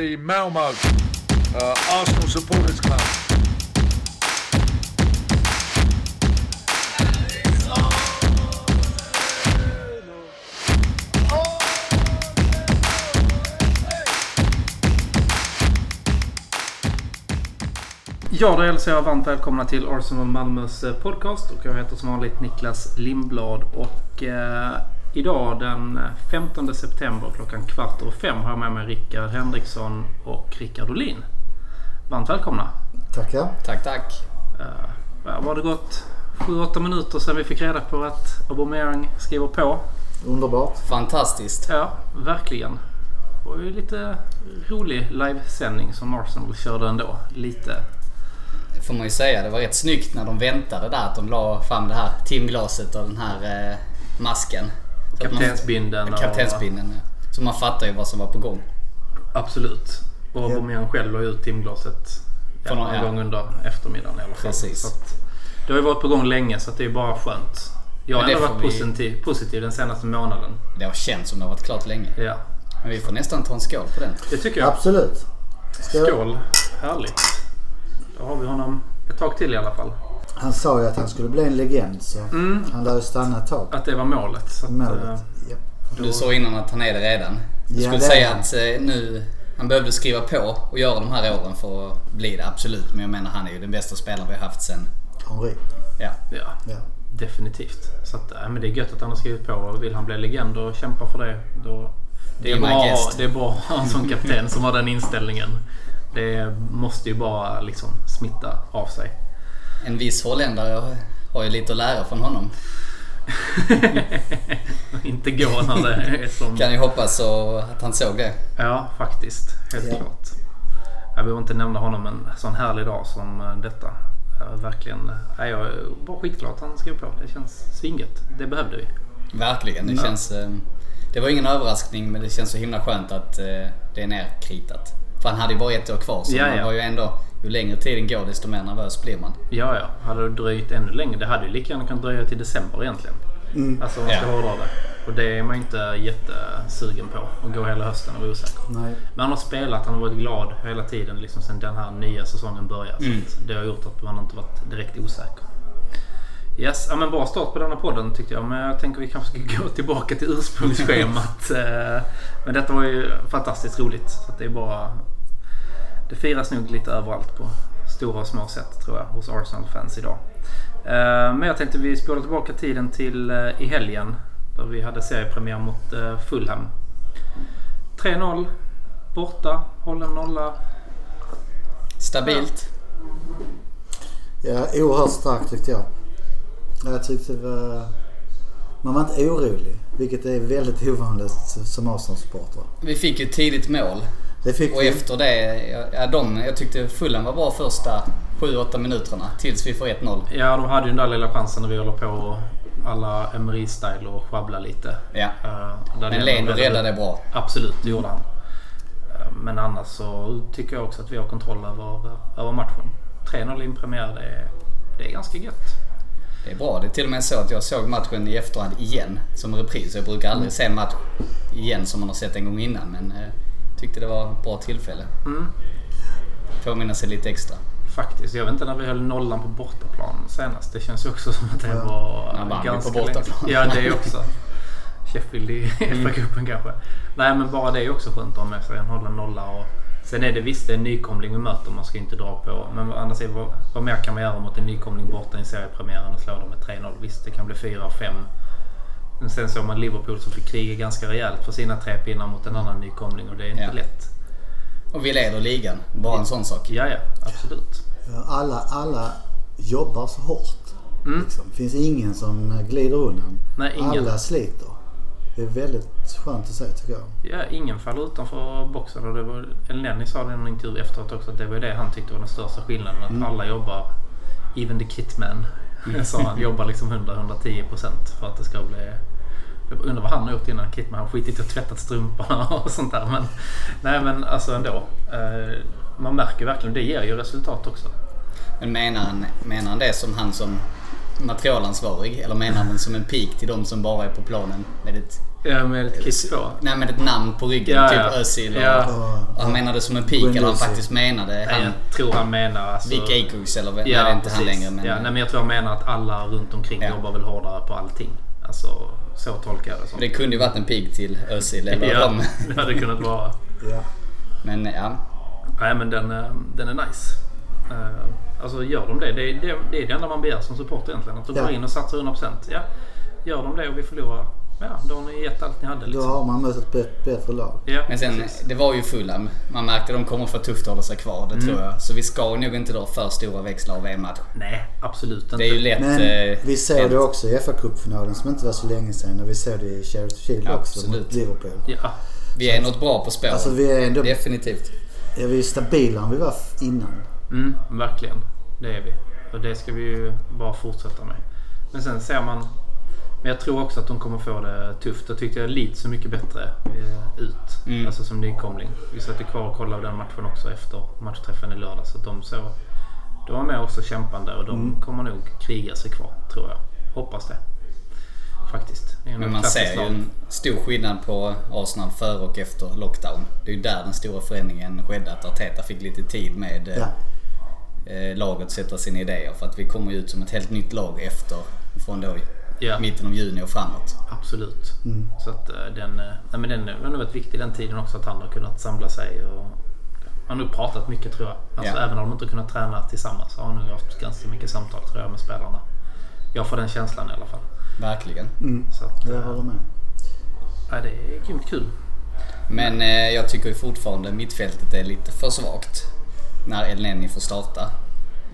the Malmo uh, Arsenal Supporters Club. Ja, då hälsar jag varmt välkomna till Arsenal Malmös eh, podcast och jag heter som vanligt Niklas Lindblad och eh, idag den 15 september klockan kvart över fem har jag med mig Rickard Henriksson och Rickard Olin. Varmt välkomna! Tackar. Tack, tack. Eh, var det gått 7-8 minuter sedan vi fick reda på att Aubameyang skriver på? Underbart. Fantastiskt. Ja, verkligen. Det var ju lite rolig livesändning som Arsenal körde ändå. Lite. Det får man ju säga. Det var rätt snyggt när de väntade där. Att de la fram det här timglaset och den här eh, masken. Så att man- Kaptensbindeln. Kaptensbindeln. ja. Så man fattar ju vad som var på gång. Absolut. Och Aubameyang själv la ut timglaset ja, För någon- ja. gång under eftermiddagen i alla fall. Precis. Så att, det har ju varit på gång länge så att det är bara skönt. Jag har Men det ändå varit vi- positiv, positiv den senaste månaden. Det har känts som det har varit klart länge. Ja, Men vi får nästan ta en skål på den. det tycker jag. Absolut. Jag- Skål. Härligt. Då har vi honom ett tag till i alla fall. Han sa ju att han skulle bli en legend så Mm. han lär ju stanna ett tag. Att det var målet. Så att, eh, Målet. Ja. Du sa innan att han är det redan. Jag Ja, skulle säga han. att eh, nu... Han behövde skriva på och göra de här åren för att bli det, absolut. Men jag menar han är ju den bästa spelaren vi har haft sen... Henri. Ja. Ja, Ja. definitivt. Så att, ja, men det är gött att han har skrivit på. Och Vill han bli legend och kämpa för det, då... Det är, Be bra, det är bra att ha en sån kapten som har den inställningen. Det måste ju bara liksom smitta av sig. En viss holländare har- ju lite att lära från honom. Inte gå när det är som... Kan ju hoppas så att han såg det. Ja, faktiskt. Helt Ja. klart. Jag behöver inte nämna honom en sån härlig dag som eh, detta. Verkligen... Nej, jag bara skitglad att han skrev på. Det känns svingött. Det behövde vi. Verkligen. Det Ja. känns... eh, Det var ingen överraskning men det känns så himla skönt att eh, det är nerkritat. För han hade ju bara ett år kvar så Ja, man ja. var ju ändå... Ju längre tiden går desto mer nervös blir man. Ja, ja. Hade det dröjt ännu längre. Det hade ju lika gärna kunnat dröja till december egentligen. Alltså om man ska Ja. hårdra det. Och det är man inte jättesugen på. Att gå hela hösten och vara osäker. Nej. Men han har spelat, han har varit glad hela tiden liksom sen den här nya säsongen började. Mm. Så det har gjort att man inte varit direkt osäker. Yes, ja, men bra start på denna podden tyckte jag. Men jag tänker vi kanske ska gå tillbaka till ursprungsschemat. Eh, men detta var ju fantastiskt roligt. Så att det är bara... Det firas nog lite överallt på stora och små sätt tror jag hos Arsenal-fans idag. Eh, Men jag tänkte vi spolar tillbaka tiden till eh, i helgen. Där vi hade seriepremiär mot Fulham. 3-0 borta, hållen nolla. Stabilt. Ja, oerhört starkt tyckte jag. Jag tyckte det var... Man var inte orolig. Vilket är väldigt ovanligt som Arsenal-supporter. Vi fick ju tidigt mål. Det fick Och vi. efter det... Ja, de, jag tyckte Fulham var bra första 7-8 minuterna. Tills vi får 1-0. Ja, de hade ju den där lilla chansen när vi håller på och alla Emery-style och sjabbla lite. Ja. Där Men det Leno räddade- bra. Absolut, det gjorde han. Eh, Men annars så tycker jag också att vi har kontroll över, över matchen. 3-0 i en premiär, det är, det är ganska gött. Det är bra. Det är till och med så att jag såg matchen i efterhand igen som repris. Jag brukar aldrig se match igen som man har sett en gång innan men eh, tyckte det var ett bra tillfälle. Mm. Påminna sig lite extra. Faktiskt. Jag vet inte när vi höll nollan på bortaplan senast. Det känns ju också som att det Ja. var vann vi ganska på bortaplan. länge. Ja, det är också. Sheffield i FA-cupen kanske. Nej, men bara det är också skönt att ha med sig en hållen nolla. Och sen är det visst det är en nykomling vi möter. Man ska inte dra på. Men andra sidan, vad, vad mer kan man göra mot en nykomling borta i en seriepremiär än att slå dem med 3-0? Visst, det kan bli 4-5. Men sen såg man Liverpool som fick kriga ganska rejält för sina tre pinnar mot en annan nykomling och det är inte Ja. lätt. Och vi leder ligan. Bara en sån sak. Ja, ja, absolut. Alla, alla jobbar så hårt. Mm. Liksom. Det finns ingen som glider undan. Nej, ingen. Alla sliter. Det är väldigt skönt att se tycker jag. Ja, ingen faller utanför boxen. Och det var, El Nenny sa det i en intervju efteråt också att det var det han tyckte var den största skillnaden. Att alla jobbar, even the kitman, sa han, jobbar liksom 100-110% för att det ska bli... Jag undrar vad han har gjort innan Kitman. Han har skitit i att tvättat strumporna och sånt där. Men, nej men alltså ändå. Eh, man märker verkligen, det ger ju resultat också. Men menar han, menar han det som han som materialansvarig? Eller menar han den som en pik till de som bara är på planen med ett, Ja, med ett klick på. nej, med ett namn på ryggen? Ja, typ ja. Özil och, Ja. och Han menade det som en pik eller han faktiskt menade Nej, han, jag tror han menar alltså... Vic Akers eller vad- nej, det är inte han precis. längre. Men, ja, nej, men jag tror han menar att alla runt omkring Ja. jobbar väl hårdare på allting. Alltså, så tolkar jag det som. det kunde ju varit en pik till Özil eller ja, dem. det hade kunnat vara. Ja. Men ja, Nej, men den, eh, den är nice. Alltså gör de det. Det är det, det, är det enda man begär som support egentligen. Att de Ja. går in och satsar 100%. Ja, gör de det och vi förlorar. Ja, då har ni gett allt ni hade Då liksom. har man mött ett bättre lag. Ja, men sen precis. det var ju Fulham. Man märkte att de kommer få tufft att hålla sig kvar, det Mm. tror jag. Så vi ska nog inte dra för stora växlar av en match. Nej, absolut inte. Det är ju lätt... Men eh, vi såg hänt. det också i FA-cupfinalen som inte var så länge sedan. Och vi såg det i Charity Shield också Absolut. mot Liverpool. Ja, Vi är något bra på spåren. Alltså vi är ändå Definitivt. ja, vi är stabilare än vi var innan. Mm, verkligen. Det är vi. Och det ska vi ju bara fortsätta med. Men sen ser man... Men jag tror också att de kommer få det tufft. Jag tyckte jag Leeds så mycket bättre eh, ut. Mm. Alltså som nykomling. Vi satt ju kvar och kollade den matchen också efter matchträffen i lördag. Så att de så... De var med också kämpande och de Mm. kommer nog kriga sig kvar, tror jag. Hoppas det. Faktiskt. Men man ser ju en stor skillnad på Arsenal före och efter lockdown. Det är ju där den stora förändringen skedde. Att Arteta fick lite tid med eh, Ja. Eh, laget sätta sina idéer. För att vi kommer ut som ett helt nytt lag efter, från då Ja. mitten av juni och framåt. Absolut. Mm. Så att eh, den, eh, nej, men den har nog varit viktig den tiden också att han har kunnat samla sig. Och, han har nog pratat mycket tror jag. Alltså, Ja. Även om de inte kunnat träna tillsammans så har han nog haft ganska mycket samtal tror jag med spelarna. Jag får den känslan i alla fall. Verkligen. Så att, Jag håller med. nej, det är grymt kul. Men eh, jag tycker ju fortfarande mittfältet är lite för svagt. När Elneny får starta.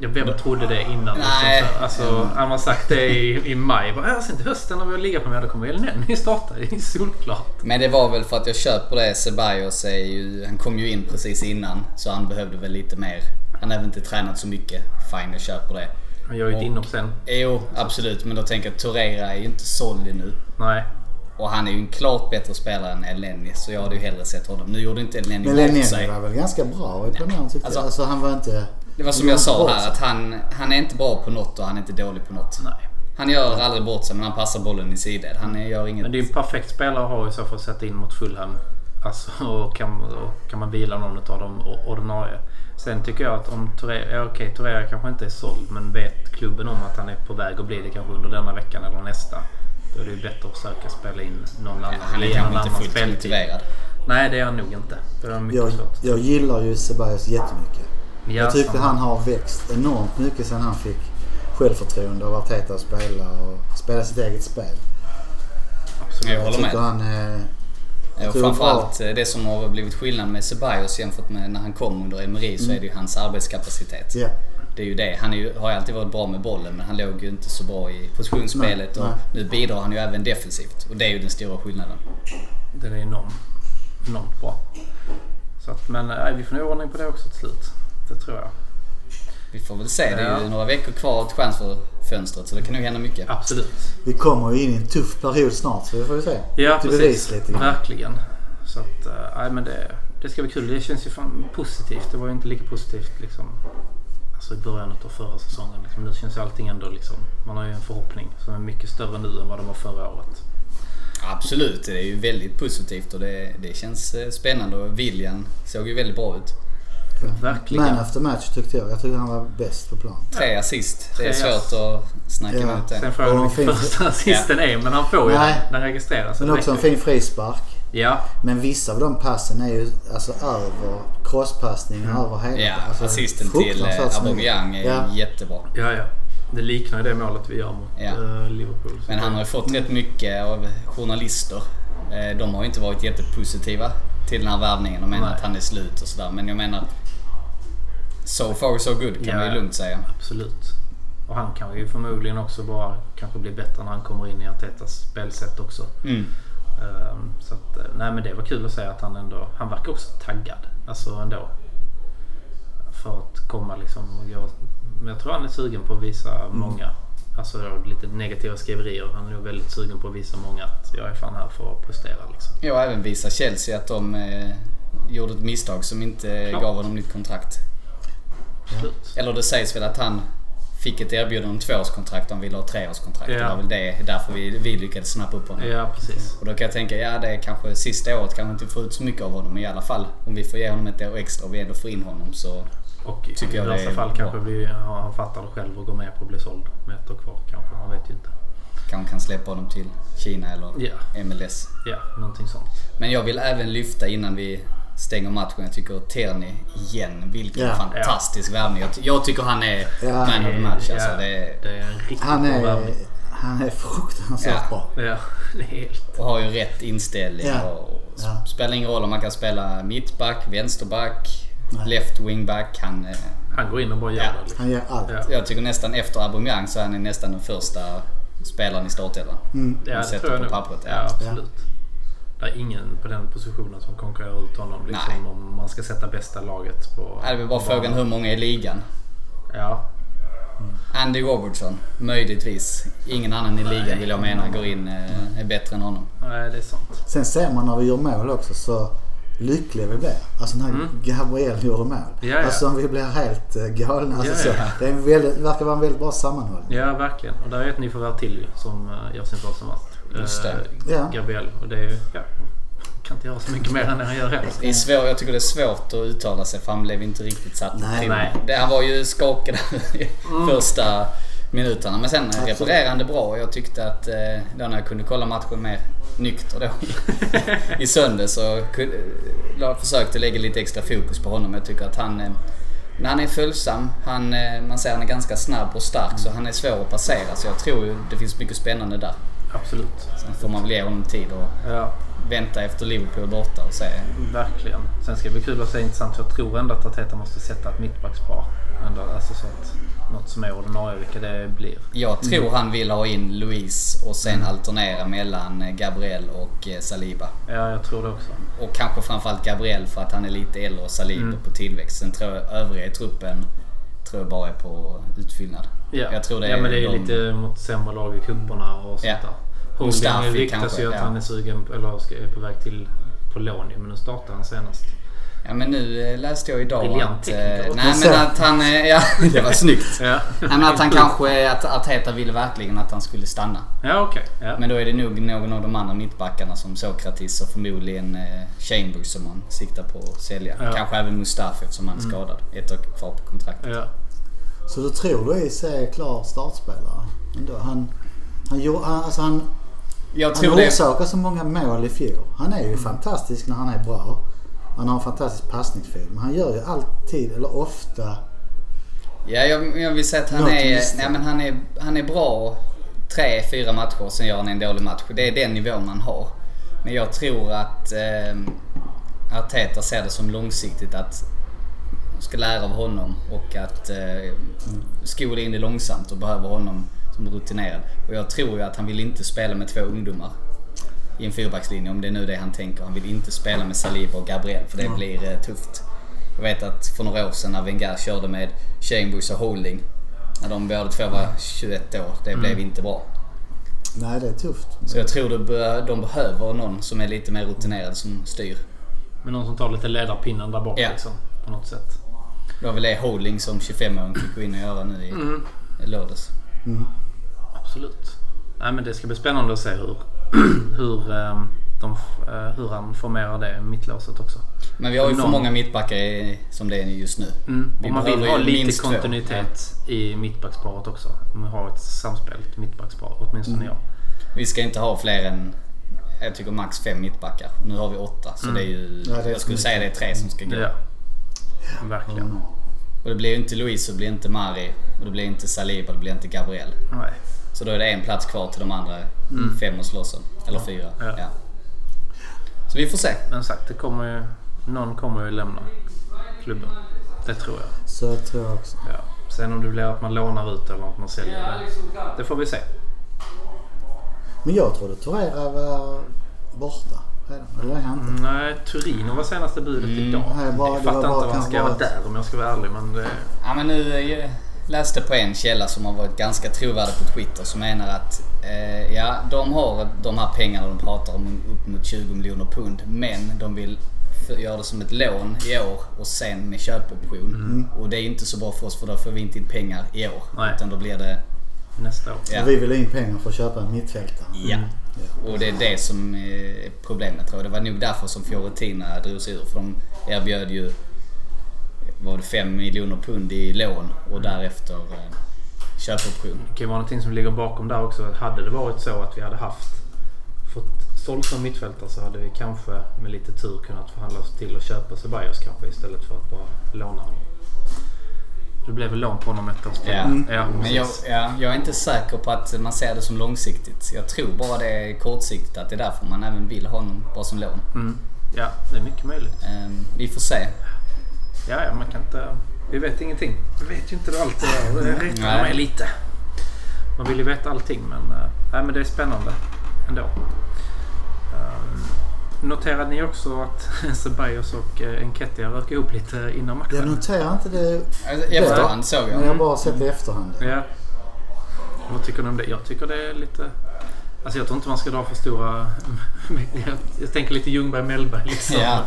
Jag vem trodde det innan? Nej. Liksom, så, alltså, han har sagt det i, i maj. Bara, Ja, sen till hösten när vi har legat på mig, då kommer Elneny starta. Det är solklart. Men det var väl för att jag köper det. Ceballos är ju, han kom ju in precis innan. Så han behövde väl lite mer. Han har väl inte tränat så mycket. Fine, jag köper det. Han gör ju ett inhopp sen. Jo, absolut. Men då tänker jag Torreira är ju inte solid nu. Nej. Och han är ju en klart bättre spelare än Elneny. Så jag hade ju hellre sett honom. Nu gjorde inte Elneny bort Lennon sig. var väl ganska bra i premiären tyckte Alltså- jag. Alltså han var inte... Det var som jag sa här. Att han, han är inte bra på något och han är inte dålig på något. Nej. Han gör aldrig bort sig men han passar bollen i sidled. Han är- gör inget... Men det är ju en perfekt spelare att ha i så fall att sätta in mot Fulham. Alltså, och kan, och kan man vila någon av de ordinarie. Sen tycker jag att om Torreira, ja, okej Torreira kanske inte är såld men vet klubben om att han är på väg att bli det kanske under denna veckan eller nästa. Då är det ju bättre att försöka spela in någon annan. han är kanske inte annan fullt speltid. motiverad. Nej det är han nog inte. Det är mycket Jag, svårt. jag gillar ju Ceballos jättemycket. Ja, jag tycker samma. han har växt enormt mycket sen han fick självförtroende av Arteta att spela och spela sitt eget spel. Absolut. Jag håller Jag tycker med. han är... Och framförallt eh, det som har blivit skillnad med Ceballos jämfört med när han kom under Emery så är det ju hans arbetskapacitet. Ja. Det är ju det. Han är ju, har ju alltid varit bra med bollen men han låg ju inte så bra i positionsspelet Nej, och nej. nu bidrar han ju även defensivt. Och det är ju den stora skillnaden. Den är enorm, enormt bra. Så att, men nej, vi får nog ordning på det också till slut. Det tror jag. Vi får väl se. Det är ju Ja. några veckor kvar till transferfönstret så det kan nog hända mycket. Absolut. Vi kommer ju in i en tuff period snart så vi får ju se. Ja, Till precis. lite grann. Verkligen. Så att, eh, nej men det, det ska bli kul. Det känns ju fan positivt. Det var ju inte lika positivt liksom, alltså i början av förra säsongen. Liksom. Nu känns ju allting ändå liksom, man har ju en förhoppning som är mycket större nu än vad det var förra året. Absolut, det är ju väldigt positivt och det, det känns eh, spännande och William såg ju väldigt bra ut. Verkligen. Man after match tyckte jag. Jag tyckte han var bäst på plan. Tre assist. Det är Tre ass. svårt att snacka Ja. emot Sen det. frågar du Och vilken fin- första assisten är, men han får ju den. Den registreras. Men Det också en fin frispark. Ja, Men vissa av de passen är ju alltså över crosspassningen över hela. Ja, alltså, assisten till eh. Aubameyang är Ja. jättebra. ja, ja. Det liknar ju det målet vi gör mot Ja. eh, Liverpool. Men han har ju fått rätt mycket av journalister. Eh, De har ju inte varit jättepositiva till den här värvningen och menar Nej. att han är slut och sådär. Men jag menar... So far so good kan Ja. man ju lugnt säga. Absolut. Och han kan ju förmodligen också bara kanske bli bättre när han kommer in i Artetas spelsätt också. Mm. Ehm, så att, eh, nej men det var kul att se att han ändå, han verkar också taggad. Alltså ändå. För att komma liksom och göra, men jag tror han är sugen på att visa många. Alltså lite negativa skriverier. Han är nog väldigt sugen på att visa många att jag är fan här för att prestera liksom. Ja, även visa Chelsea att de eh, gjorde ett misstag som inte Klart. gav honom nytt kontrakt. Absolut. Eller det sägs väl att han fick ett erbjudande om tvåårskontrakt han ville ha treårskontrakt. Ja. Det var väl det, därför vi, vi lyckades snappa upp honom. Ja, precis. Och då kan jag tänka, ja det är kanske sista året kanske inte får ut så mycket av honom. Men i alla fall om vi får ge honom ett år extra och vi ändå får in honom så Och Tycker i jag det värsta är fall bra. kanske vi, ja, han fattar det själv och går med på att bli såld med ett år kvar kanske. Man vet ju inte. kanske kan släppa honom till Kina eller Ja. MLS. Ja, någonting sånt. Men jag vill även lyfta innan vi stänger matchen. Jag tycker Terni igen, vilken Ja. fantastisk värvning. Jag, ty- jag tycker han är Ja. man of the match. Alltså, Ja, det är, det är en riktigt Han bra är, värvning. han är fruktansvärt Ja. bra. Ja, helt... och har ju rätt inställning. Ja. Och Ja. Spelar ingen roll om man kan spela mittback, vänsterback, left wingback. Han, eh, Han går in och bara gör Ja. det. Liksom. Han gör allt. Ja. jag tycker nästan efter Aubameyang så är han nästan den första spelaren i startelvan. Mm. Ja, det sätter tror jag på pappret, ja. Ja, absolut. Det är ingen på den positionen som konkurrerar ut honom liksom, Nej. om man ska sätta bästa laget på... Det är väl bara frågan hur många i ligan. Ja, Andy Robertson, möjligtvis. Ingen annan i ligan vill jag mena går in eh, är bättre än honom. nej det är sant. Sen ser man när vi gör mål också så lyckliga vi blir. Alltså när Gabriel gjorde mål. Mm. Ja, ja. Alltså vi blir helt eh, galna. Alltså, Ja, så. ja. Det är en väldigt, verkar vara en väldigt bra sammanhållning. Ja, verkligen. Och där är ett nyförvärv till som eh, gör sin första match. Just det. Eh, Ja. Gabriel. Och det är ju, ja, kan inte göra så mycket mer än det han gör heller. Det är svår, jag tycker det är svårt att uttala sig för han blev inte riktigt satt Nej. Nej. Det, han var ju skakad i första minuterna. Men sen Absolut. refererade han det bra och jag tyckte att eh, då när jag kunde kolla matchen mer nykter då i söndag så kunde, jag försökte lägga lite extra fokus på honom. Jag tycker att han eh, när han är följsam, han, eh, man ser han är ganska snabb och stark så han är svår att passera. Så jag tror det finns mycket spännande där. Absolut. Sen får man väl ge honom tid och Ja, vänta efter Liverpool borta och se. verkligen. Sen ska det bli kul att se intressant. Jag tror ändå att Arteta måste sätta ett mittbackspar. Ändå, alltså så att något som är ordinarie, vilka det blir. Jag tror han vill ha in Luis och sen alternera mellan eh, Gabriel och eh, Saliba. Ja, jag tror det också. Och kanske framförallt Gabriel för att han är lite äldre och Saliba Mm. på tillväxt. Sen tror jag övriga i truppen tror jag bara är på utfyllnad. Ja, Jag tror det ja men det är de- lite mot sämre lag i cuperna och sånt Ja. där. Mustafi ryktas ju att ja. han är sugen, eller ska- är på väg till på lån men nu startar han senast. Ja men nu eh, läste jag idag att... eh, nej men att han... eh, Ja, det var snyggt. Ja, Nej men att han kanske... Att Arteta ville verkligen att han skulle stanna. Ja, okej. Ja. Men då är det nog någon av de andra mittbackarna som Sokratis och förmodligen eh, Chambers som man siktar på att sälja. Ja. Kanske även Mustafi eftersom han är skadad. Ett år kvar på kontraktet. ja. Så du tror Luis är klar startspelare? Ändå. Han, han, han, alltså han, Jag han tror det... orsakar så många mål i fjol. Han är ju fantastisk när han är bra. Han har en fantastisk passningsfil. Men han gör ju alltid, eller ofta, Ja, jag, jag vill säga att han är, nej, men han är... Han är bra tre, fyra matcher sen gör han en dålig match. Det är den nivån han har. Men jag tror att eh, Arteta ser det som långsiktigt att ska lära av honom och att eh, skola in det långsamt och behöver honom som rutinerad. Och jag tror ju att han vill inte spela med två ungdomar i en fyrbackslinje om det är nu det han tänker. Han vill inte spela med Saliba och Gabriel för det blir eh, tufft. Jag vet att för några år sedan när Wenger körde med Chambers och Holding. När de båda två var 21 år. Det blev inte bra. nej det är tufft. Så jag tror de behöver någon som är lite mer rutinerad som styr. Men någon som tar lite ledarpinnen där bak Ja. liksom. På något sätt. Det var väl det Holding som 25-åring fick gå in och göra nu i i lördags. Absolut. Nej men det ska bli spännande att se hur, hur, ehm, de, eh, hur han formerar det mittlåset också. Men vi har ju för många mittbackar i- som det är just nu. Mm. Vi Och man vill ha lite minst två. kontinuitet i mittbacksparet också. Man har ett samspelt mittbackspar, åtminstone Mm. jag. Vi ska inte ha fler än, jag tycker max fem mittbackar. Nu har vi åtta. Så det är ju, Ja, det är jag skulle för säga det är tre som ska gå. Ja. Verkligen. Och det blir ju inte Luis och det blir inte Mari. Och det blir inte Saliba och det blir inte Gabriel. Nej. Så då är det en plats kvar till de andra fem att slåss om. Eller fyra. Ja. Ja. Så vi får se. Men sagt, det kommer ju, någon kommer ju lämna klubben. Det tror jag. Så tror jag också. Ja. Sen om det blir att man lånar ut eller att man säljer det. Det får vi se. Men jag trodde Torreira var borta redan. Eller är han inte? Nej, Turino var senaste budet idag. Nej, bara- jag det fattar inte vad han ska vara där om jag ska vara ärlig. Men det, Ja men nu eh, läste på en källa som har varit ganska trovärdig på Twitter som menar att eh, ja, de har de här pengarna de pratar om upp mot 20 miljoner pund men de vill för- gör det som ett lån i år och sen med köpoption. Och det är inte så bra för oss för då får vi inte in pengar i år. Nej. Utan då blir det... Nästa år. Ja. Och Vi vill ha in pengar för att köpa en mittfältare. Ja. Och det är det som är problemet tror jag. Det var nog därför som Fiorentina drog sig ur. För de erbjöd ju var det 5 miljoner pund i lån och därefter eh, köpoption. Det kan ju vara någonting som ligger bakom där också. Hade det varit så att vi hade haft fått sålt som mittfältare så hade vi kanske med lite tur kunnat förhandla oss till att köpa Ceballos kanske istället för att bara låna honom. Det blev väl lån på honom ett år Ja. ja Men jag, ja, jag är inte säker på att man ser det som långsiktigt. Jag tror bara det är kortsiktigt att det är därför man även vill ha honom bara som lån. Mm. Ja, det är mycket möjligt. Ehm, vi får se. Ja, ja, man kan inte... Vi vet ingenting. Vi vet ju inte allt det där. Det retar mig lite. Man vill ju veta allting men, eh, nej, men det är spännande ändå. Um, noterade ni också att Ceballos och uh, Enketia rök ihop lite innan matchen? Jag noterar inte det Alltså, efterhand såg men jag. jag har bara sett det i efterhand. Ja. Vad tycker ni om det? Jag tycker det är lite... Alltså jag tror inte man ska dra för stora... jag, jag tänker lite Ljungberg-Mellberg liksom. Ja.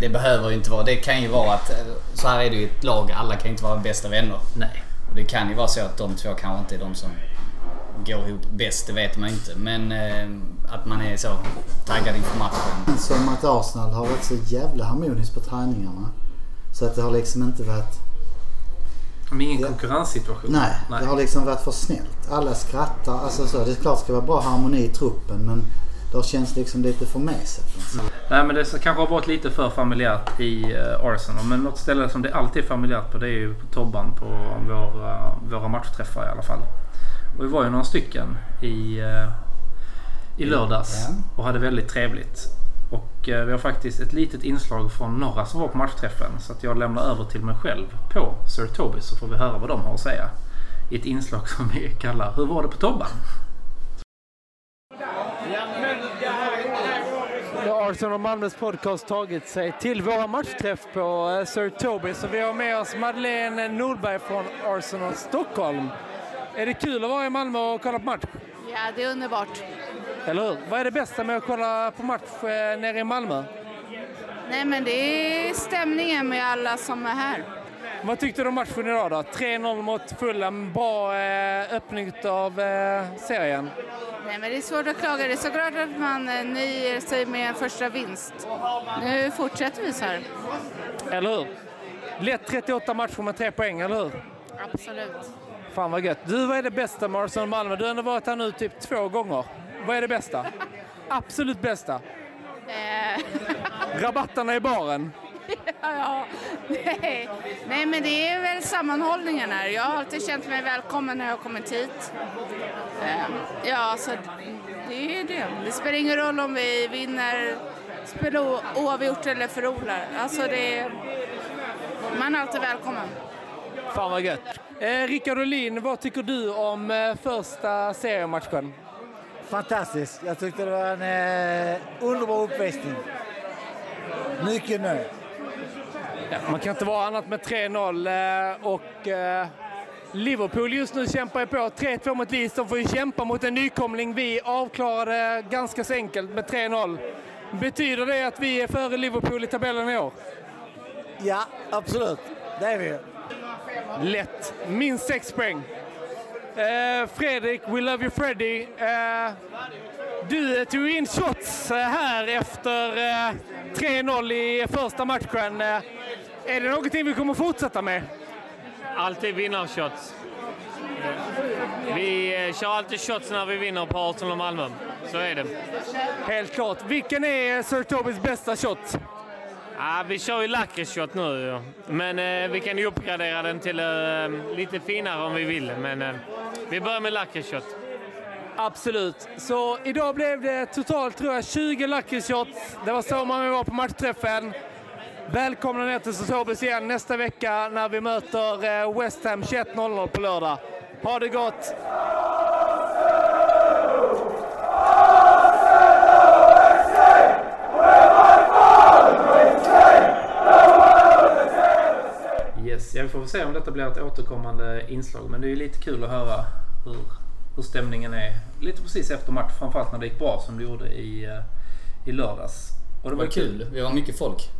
Det behöver ju inte vara. Det kan ju vara att eh, så här är det ju i ett lag. Alla kan inte vara bästa vänner. Nej. Och det kan ju vara så att de två kanske inte är de som går ihop bäst. Det vet man inte. Men eh, att man är så taggad inför matchen. Som att Arsenal har varit så jävla harmoniskt på träningarna. Så att det har liksom inte varit... Men ingen Ja. konkurrenssituation. Nej, det har liksom varit för snällt. Alla skrattar. Alltså så, det är klart det ska vara bra harmoni i truppen men det har känts liksom lite för mesigt. Alltså. Nej men det kanske har varit lite för familjärt i uh, Arsenal. Men något ställe som det alltid är familjärt på det är ju på Tobban på våra, våra matchträffar i alla fall. Och vi var ju några stycken i, eh, i lördags och hade väldigt trevligt. Och eh, vi har faktiskt ett litet inslag från några som var på matchträffen. Så att jag lämnar över till mig själv på Sir Toby så får vi höra vad de har att säga. I ett inslag som vi kallar Hur var det på Tobban? Arsenal och Malmös podcast tagit sig till våra matchträff på eh, Sir Toby. Så vi har med oss Madeleine Nordberg från Arsenal Stockholm. Är det kul att vara i Malmö och kolla på match? Ja, det är underbart. Eller hur? Vad är det bästa med att kolla på match eh, nere i Malmö? Nej, men det är stämningen med alla som är här. Vad tyckte du om matchen idag då? 3-0 mot Fulham. Bra eh, öppning av eh, serien. Nej, men det är svårt att klaga. Det är såklart att man eh, nöjer sig med en första vinst. Nu fortsätter vi så här. Eller hur? Lätt 38 matcher med tre poäng, eller hur? Absolut. Fan vad gött. Du, vad är det bästa med Arsenal Malmö? Du har ändå varit här nu typ två gånger. Vad är det bästa? Absolut bästa? Eh, Rabatterna i baren. ja, nej. nej, men det är väl sammanhållningen här. Jag har alltid känt mig välkommen när jag har kommit hit. Eh, ja, så det är det. Det spelar ingen roll om vi vinner, spelar oavgjort eller förlorar. Alltså det är, man är alltid välkommen. Fan vad gött. Eh, Rickard Olin, vad tycker du om eh, första seriematchen? Fantastiskt. Jag tyckte det var en eh, underbar uppvisning. Mycket nöjd. Ja, man kan inte vara annat med 3-0 eh, och eh, Liverpool just nu kämpar ju på. 3-2 mot Leeds. De får ju kämpa mot en nykomling. Vi avklarade ganska så enkelt med 3-0. Betyder det att vi är före Liverpool i tabellen i år? Ja, absolut. Det är vi ju. Lätt. Minst sex poäng. Eh, Fredrik, We Love You Freddy. Eh, du tog in shots eh, här efter eh, 3-0 i första matchen. Eh, är det någonting vi kommer fortsätta med? Alltid vinnarshots. Vi eh, kör alltid shots när vi vinner på Arsenal och Malmö. Så är det. Helt klart. Vilken är Sir Tobis bästa shot? Ja, vi kör ju lakritsshot nu. Men eh, vi kan ju uppgradera den till eh, lite finare om vi vill. Men eh, vi börjar med lakritsshot. Absolut. Så idag blev det totalt tror jag 20 lakritsshots. Det var så många vi var på matchträffen. Välkomna ner till Sotobis igen nästa vecka när vi möter eh, West Ham 21.00 på lördag. Ha det gott! Yes, ja, vi får se om detta blir ett återkommande inslag. Men det är ju lite kul att höra hur, hur stämningen är lite precis efter match. Framförallt när det gick bra som det gjorde i, eh, i lördags. Och Det var kul. Vi var mycket folk.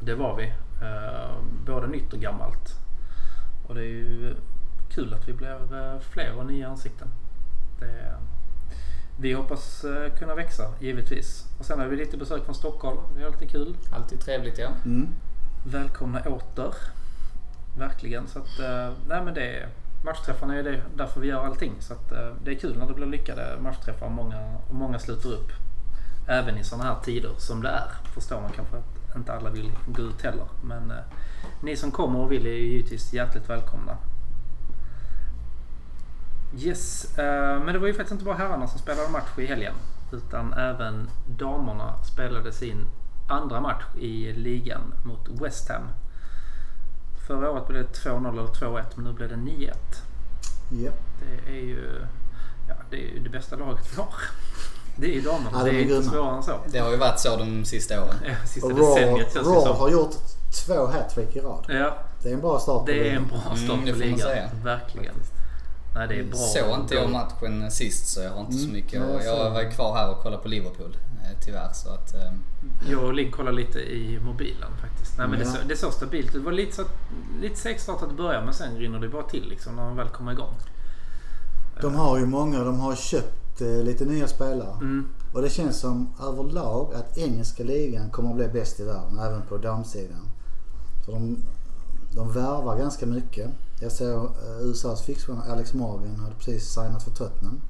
Det var vi. Eh, både nytt och gammalt. Och det är ju kul att vi blir eh, fler och nya ansikten. Det, vi hoppas kunna växa givetvis. Och sen har vi lite besök från Stockholm. Det är alltid kul. Alltid trevligt ja. Mm. Välkomna åter. Verkligen. Så att, eh, nej men det är, matchträffarna är det därför vi gör allting. Så att, eh, det är kul när det blir lyckade matchträffar och många, och många sluter upp. Även i sådana här tider som det är. Förstår man kanske att inte alla vill gå ut heller. Men eh, ni som kommer och vill är ju givetvis hjärtligt välkomna. Yes, men det var ju faktiskt inte bara herrarna som spelade match i helgen. Utan även damerna spelade sin andra match i ligan mot West Ham. Förra året blev det 2-0 eller 2-1 men nu blev det 9-1. Japp. Det är ju ja, det, är ju det bästa laget vi har. Det är ju damerna. Ja, det de är är inte grymma. svårare än så. Det har ju varit så de sista åren. Ja, Sista Och Raw, decenniet Raw som. har gjort två hattrick i rad. Ja, Det är en bra start på det är en bra start Mm, det på man ligan. säga. Verkligen. Nej, det är bra. Såg inte jag matchen sist så jag har inte så mycket. Jag var ju kvar här och kollade på Liverpool tyvärr. Så att, eh, Jag och Ligg kollade lite i mobilen faktiskt. Nej, men det, Ja. så, det såg stabilt ut. Det var lite, så, lite segstartat i början men sen rinner det bara till liksom, när man väl kommer igång. De har ju många, de har köpt eh, lite nya spelare. Mm. Och det känns som överlag att engelska ligan kommer att bli bäst i världen, även på damsidan. För de, de värvar ganska mycket. Jag eh, USAs fixstjärna Alex Morgan hade precis signat för Tottenham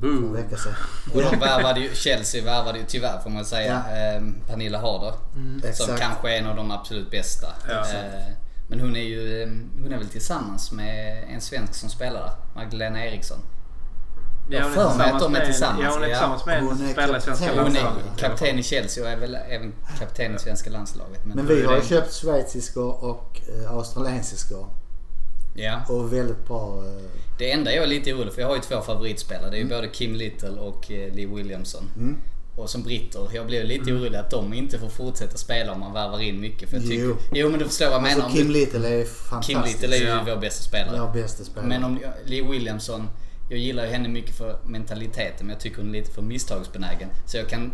för en Boom! vecka sedan. och de värvade ju, Chelsea värvade ju tyvärr får man säga, eh, Pernilla Harder. Som Exakt. kanske är en av de absolut bästa. Ja. Eh, men hon är ju eh, hon är väl tillsammans med en svensk som spelar där, Magdalena Eriksson. Jag har för mig att de är tillsammans, Ja, hon är ja. tillsammans med en Hon är spelare i svenska kapten. Hon är landslaget. kapten i Chelsea och är väl även kapten i svenska landslaget. Men då vi har ju köpt schweiziskor och eh, australiensiskor. Ja. Och väldigt bra. Eh, Det enda jag är lite orolig för, jag har ju två favoritspelare. Det är ju både Kim Little och eh, Lee Williamson. mm. Och som britter, jag blir lite orolig att de inte får fortsätta spela om man värvar in mycket. För jag tycker, Jo. jo. men du förstår vad jag menar. Alltså Om Kim du, Little är Kim fantastisk. Little är ju Ja. vår bästa spelare. Vår bästa spelare. Men om Lee Williamson, jag gillar ju henne mycket för mentaliteten men jag tycker hon är lite för misstagsbenägen. Så jag kan,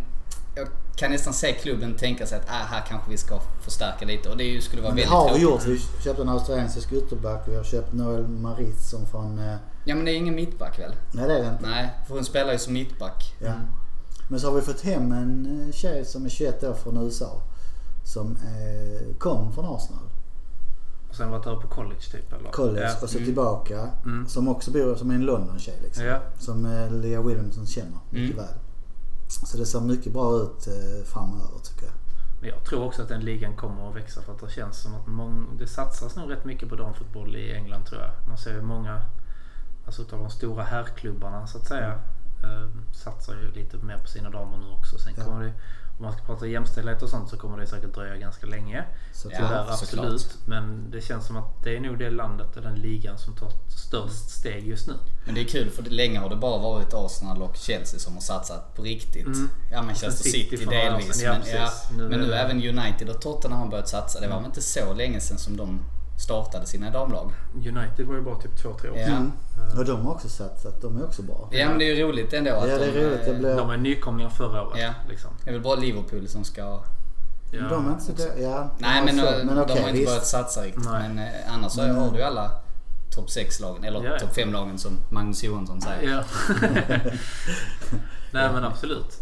jag kan nästan se klubben tänka sig att ah, här kanske vi ska förstärka lite och det ju- skulle vara Men väldigt har vi gjort. Vi köpte en australiensisk ytterback och vi har köpt Noel Maritz som från... Eh, Ja men det är ingen mittback väl? nej det är det inte. Nej, för hon spelar ju som mittback. Ja. Men så har vi fått hem en eh, tjej som är 21 år från USA. Som eh, kom från Arsenal. Och sen varit över på college typ eller? College Ja. och så tillbaka. Som också bor som är en London-tjej liksom. Ja. Som eh, Lea Williamson känner mycket väl. Så det ser mycket bra ut eh, framöver tycker jag. Men jag tror också att den ligan kommer att växa för att det känns som att mång, det satsas nog rätt mycket på damfotboll i England tror jag. Man ser ju många, alltså utav de stora herrklubbarna så att säga, eh, satsar ju lite mer på sina damer nu också. Sen Ja. kommer det, om man ska prata jämställdhet och sånt så kommer det säkert dröja ganska länge. Så Ja. Tyvärr, såklart. absolut. Men det känns som att det är nog det landet och den ligan som tar störst steg just nu. Men det är kul för länge har det bara varit Arsenal och Chelsea som har satsat på riktigt. Ja Manchester City City, delvis. sedan, ja, men Nu men nu även United och Tottenham har börjat satsa. Det var väl inte så länge sedan som de startade sina damlag. United var ju bara typ två, tre år Ja. sedan. Och de har också satsat. De är också bra. Ja men det är ju roligt ändå att Ja det är de, roligt. Det eh, blir... De är nykomlingar förra året. Ja. Liksom. Det är väl bara Liverpool som ska... Ja. De är inte så dåliga. Ja, Nej men, så, eh, men de har inte visst. börjat satsa riktigt. Nej. Men eh, annars så Men, har du ju alla topp 6-lagen, eller Ja, ja. topp 5-lagen som Magnus Johansson säger. Ja. nej men absolut.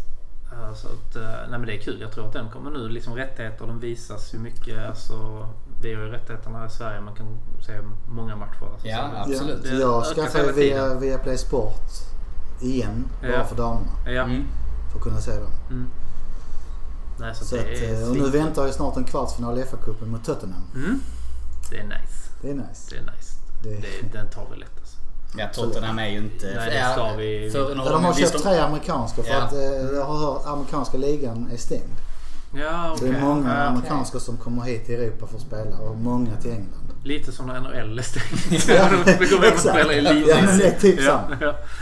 Eh, Så att, nej men det är kul. Jag tror att den kommer nu. Liksom rättigheter de visas ju mycket. Alltså, vi har ju rättigheterna i Sverige. Man kan se många matcher. Alltså, Ja, absolut. Ja, jag skaffade via, via Play Sport igen. Bara Ja. för damerna. Ja. Mm. För att kunna se dem. Nej, så, Så det att, är eh, och nu väntar ju snart en kvartsfinal i FA-cupen mot Tottenham. Mm. Det är nice. Det är nice. Det är nice. Det- Det, den tar vi lätt alltså. Ja, Tottenham är ju inte... Nej, det ska vi- För, Ja, de har köpt tre amerikanska för Ja. att eh, jag har hört amerikanska ligan är stängd. Ja, okej. det är många Ja, amerikanska som kommer hit till Europa för att spela och många till England. Lite som när NHL är stängt. Ja, de kommer hem och spelar ligan. Ja, men det är typ ja.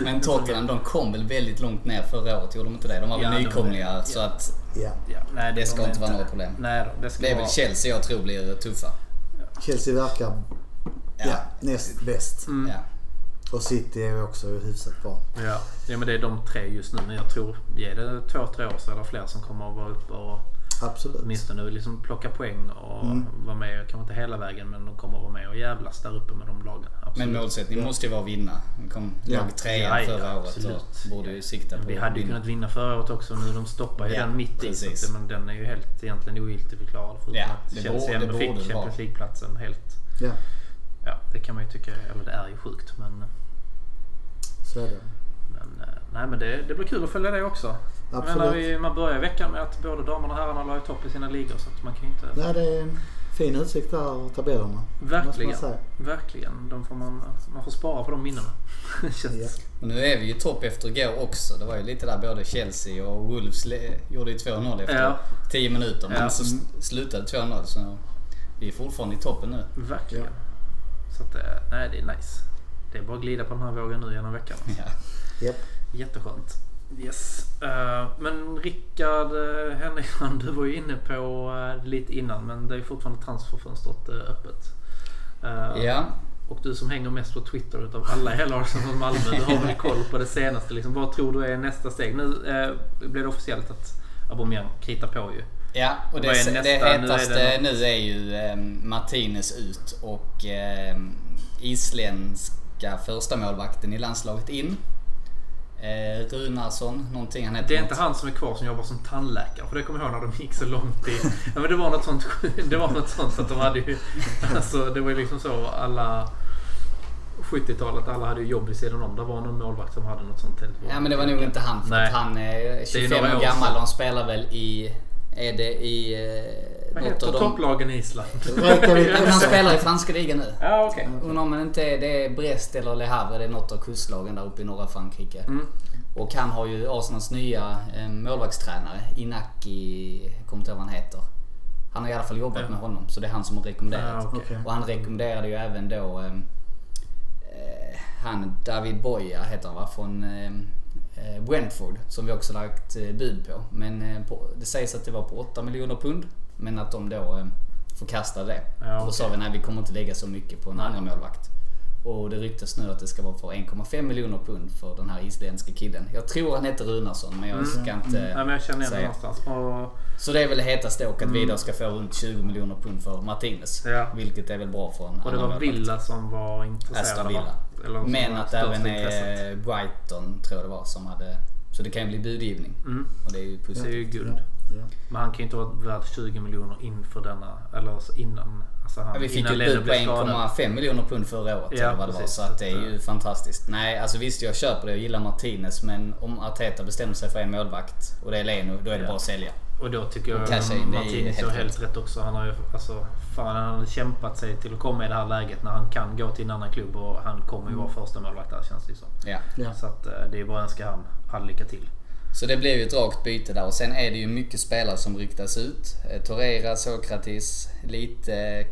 Men Tottenham de kom väl väldigt långt ner förra året, gjorde de inte det? De var väl Ja, de- nykomlingar ja. så att Ja. Ja, nej, Det ska kommer inte vara några problem. Nej det ska det är vara... väl Chelsea jag tror blir tuffa. Chelsea verkar Ja. ja, näst bäst. Mm. Ja. Och City är ju också hyfsat bra. Ja. ja, men det är de tre just nu. Men jag tror, ge det två, tre år så är det fler som kommer att vara uppe och Absolut. åtminstone liksom plocka poäng och Mm. vara med. Kanske inte hela vägen men de kommer att vara med och jävlas där uppe med de lagen. Absolut. Men målsättningen måste ju vara att vinna. Vi kom Ja. låg trea Ja, ja, förra året absolut. och borde ju sikta på Vi hade ju vinna. kunnat vinna förra året också. Nu de stoppar ju Ja, den mitt i. Så att, men den är ju helt egentligen ogiltigförklarad. Förutom Ja, att Chelsea ändå fick Champions. League-platsen helt. Ja, Ja, det kan man ju tycka. Eller det är ju sjukt. Men, så är det. men, eh, nej, men det, det blir kul att följa det också. Absolut. vi, man börjar veckan med att både damerna och herrarna la i topp i sina ligor. Så att man kan inte... Ja, det är en fin utsikt där av tabellerna. Verkligen. Verkligen. De får man, man får spara på de minnena. Ja. Och nu är vi ju topp efter igår också. Det var ju lite där både Chelsea och Wolves gjorde ju 2-0 efter Ja. 10 minuter. Men Ja. så slutade 2-0 så vi är fortfarande i toppen nu. Verkligen. Så att, eh, nej, det är nice. Det är bara att glida på den här vågen nu genom veckan. Ja. Japp. Jätteskönt. Yes. Eh, men Rickard uh, Henriksson, du var ju inne på eh, lite innan men det är fortfarande transferfönstret öppet. Eh, ja. Och du som hänger mest på Twitter utav alla i hela Arsenal Malmö, du har väl koll på det senaste. Liksom, vad tror du är nästa steg? Nu uh, blev det officiellt att Aubameyang kritar på ju. Ja, och det, det nästa? Nu är det hetaste nu är ju eh, Martinez ut och eh, isländska första målvakten i landslaget in. Eh, Runarsson, någonting han heter. Det är inte något. han som är kvar som jobbar som tandläkare. För det kommer jag ihåg när de gick så långt i... Ja, men det var något sånt. Det var något sånt att de hade ju... Alltså det var ju liksom så alla... 70-talet, alla hade ju jobb vid sidan om. Det var någon målvakt som hade något sånt. Ja men det var nog inte han för Nej. att han är 25 några år gammal och han spelar väl i... Är det i... Vad något heter de... topplagen i Island? Reykjavik han spelar i franska ligan nu. Ja okej. Undrar om det inte är, det är Brest eller Le Havre, det är något av kustlagen där uppe i norra Frankrike. Mm. Och han har ju Arsenals nya eh, målvaktstränare, Inaki, kommer inte ihåg vad han heter. Han har i alla fall jobbat Ja. med honom, så det är han som har rekommenderat. Ja. Okej. Och han rekommenderade ju även då eh, eh, han David Boya heter han va, från eh, eh, Brentford som vi också lagt eh, bud på. Men eh, på, det sägs att det var på 8 miljoner pund. Men att de då eh, förkastade det. Ja, Då sa vi nej vi kommer inte lägga så mycket på en andra målvakt. Och det ryktas nu att det ska vara för 1,5 miljoner pund för den här isländska killen. Jag tror han heter Runarsson men jag ska inte Mm. Nej, men jag känner säga. någonstans. Och, Så det är väl det hetaste och att vi då ska få runt 20 miljoner pund för Martinez. Ja. Vilket är väl bra för en och det var. Villa som var intresserade? Villa. Eller som Men att även intresset. är Brighton tror jag det var som hade... Så det kan ju bli budgivning. Mm. Och det är ju Det är ju positivt. guld. Ja. Men han kan ju inte vara värd 20 miljoner inför denna, eller så innan. Alltså han, vi fick ju bud på blev skadad. 1,5 miljoner pund förra året Ja, eller vad det var. Så att det är ju fantastiskt. Nej, alltså visst jag köper det. Jag gillar Martinez. Men om Arteta bestämmer sig för en målvakt och det är Leno, då är det Ja. bara att sälja. Och då tycker jag Och Martinez har helt rätt också. Han har ju, alltså, fan, han har kämpat sig till att komma i det här läget när han kan gå till en annan klubb och han kommer ju vara första målvakt där känns det som. Ja. Ja. Så att eh, det är bara att önska han all lycka till. Så det blev ju ett rakt byte där och sen är det ju mycket spelare som ryktas ut. Eh, Torreira, Sokratis, lite eh,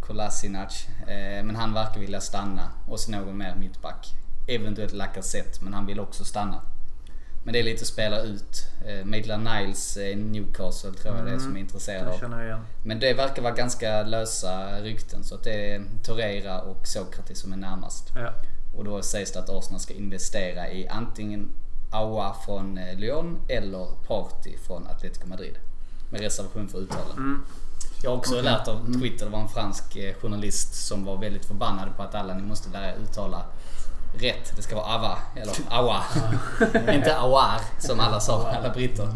Kolasinac. Eh, men han verkar vilja stanna. Och så någon mer mittback. Eventuellt Lacazette, men han vill också stanna. Men det är lite spela ut. Maitland Niles i Newcastle tror jag det är som är intresserad Det av. Men det verkar vara ganska lösa rykten så att det är Torreira och Sokratis som är närmast. Ja. Och då sägs det att Arsenal ska investera i antingen Aua från eh, Lyon eller Party från Atletico Madrid. Med reservation för uttalen. Mm. Jag har också lärt av Twitter, det var en fransk eh, journalist som var väldigt förbannad på att alla ni måste lära uttala rätt. Det ska vara Ava eller Awa. inte Awar som alla sa, alla britter.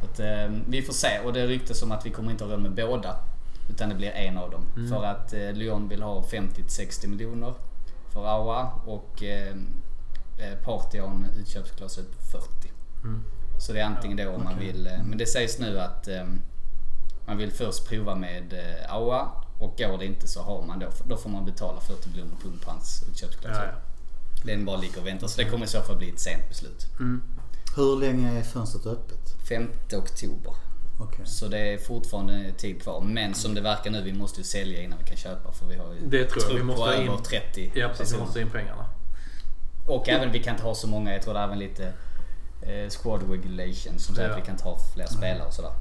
Så att, eh, vi får se och det ryktas om att vi kommer inte ha råd med båda. Utan det blir en av dem. För att eh, Lyon vill ha 50-60 miljoner för Awa och eh, eh, en utköpsklausul på 40. Mm. Så det är antingen då om man vill, eh, men det sägs nu att eh, man vill först prova med Aua och går det inte så har man då, då får man betala 40 miljoner pund på hans utköpsklausul. Ja, ja. Den bara ligger och väntar så det kommer i så fall bli ett sent beslut. Hur länge är fönstret öppet? 5 oktober. Okej. Så det är fortfarande tid kvar. Men som det verkar nu, vi måste ju sälja innan vi kan köpa för vi har ju Det tror jag. Vi måste ha in- över 30 Ja precis, vi måste in pengarna. Och även vi kan inte ha så många, jag tror det är även lite eh, squad regulation som säger Ja. att vi kan ha fler spelare och sådär.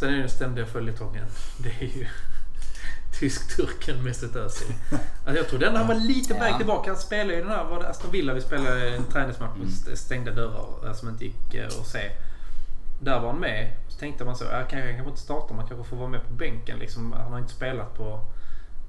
Sen är det den ständiga följetongen. Det är ju tysk-turken Mesut Özil. Alltså jag tror den han var lite på väg tillbaka. Han spelade ju den här, var det Aston Villa vi spelade en träningsmatch med st- stängda dörrar eh, som inte gick eh, att se. där var han med. Så tänkte man så, ja, kanske, han kanske inte startar, man kanske får vara med på bänken. Liksom, han har inte spelat på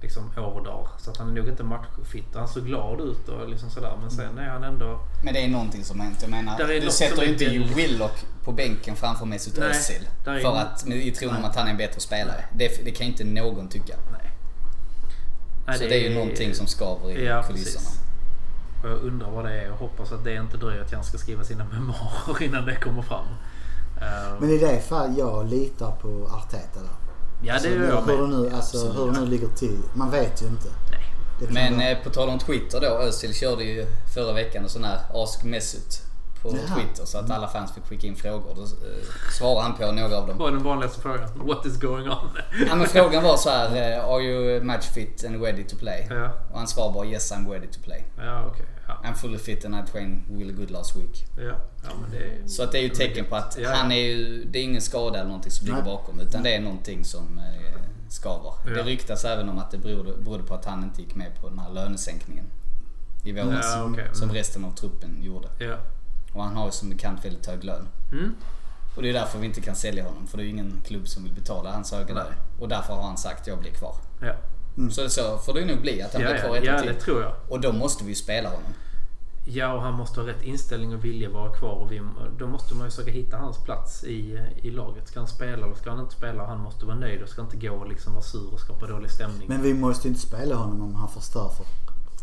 liksom, år och dag. Så att han är nog inte matchfit. Han såg glad ut och liksom sådär. Men sen är han ändå... Men det är någonting som har hänt. Jag menar, Där är du sätter är inte ju väldigt- Willock på bänken framför Mesut Özil. För en- att, i tron om att han är en bättre spelare. Det, det kan inte någon tycka. Nej. Nej, så det är ju någonting som skaver i Ja, kulisserna. precis. Och jag undrar vad det är och hoppas att det inte dröjer till han ska skriva sina memoarer innan det kommer fram. Men i det fall jag litar på Arteta där. Ja, det gör jag hur, det med. nu, alltså, hur det nu ligger till. Man vet ju inte. Men vara- eh, på tal om Twitter då. Özil körde ju förra veckan en sån här Ask Mesut på Jaha. Twitter. Så att alla fans fick skicka in frågor. Då eh, svarade han på några av dem. Vad är den vanligaste frågan? What is going on? Ja men frågan var så här. eh, Are you match fit and ready to play? Ja. Och han svarade bara yes I'm ready to play. Ja, okej. Ja. I'm fully fit and I trained really good last week. Ja. ja, men det är... Så att det är ju ett tecken på att Ja, ja. han är ju, det är ingen skada eller någonting som ligger Nej. bakom. Utan det är någonting som eh, skaver. Ja. Det ryktas även om att det berodde, berodde på att han inte gick med på den här lönesänkningen. I våras. Ja. Mm. Som resten av truppen gjorde. Ja. Och han har ju som bekant väldigt hög lön. Mm. Och det är därför vi inte kan sälja honom. För det är ju ingen klubb som vill betala hans höga lön. Och därför har han sagt jag blir kvar. Ja. Så så får det nog bli att han Ja, blir kvar ja, ett ja, år det till. tror jag. Och då måste vi ju spela honom. Ja, och han måste ha rätt inställning och vilja vara kvar. Och vi, då måste man ju försöka hitta hans plats i, i laget. Ska han spela eller ska han inte spela? Han måste vara nöjd och ska inte gå och liksom vara sur och skapa dålig stämning. Men vi måste ju inte spela honom om han förstör för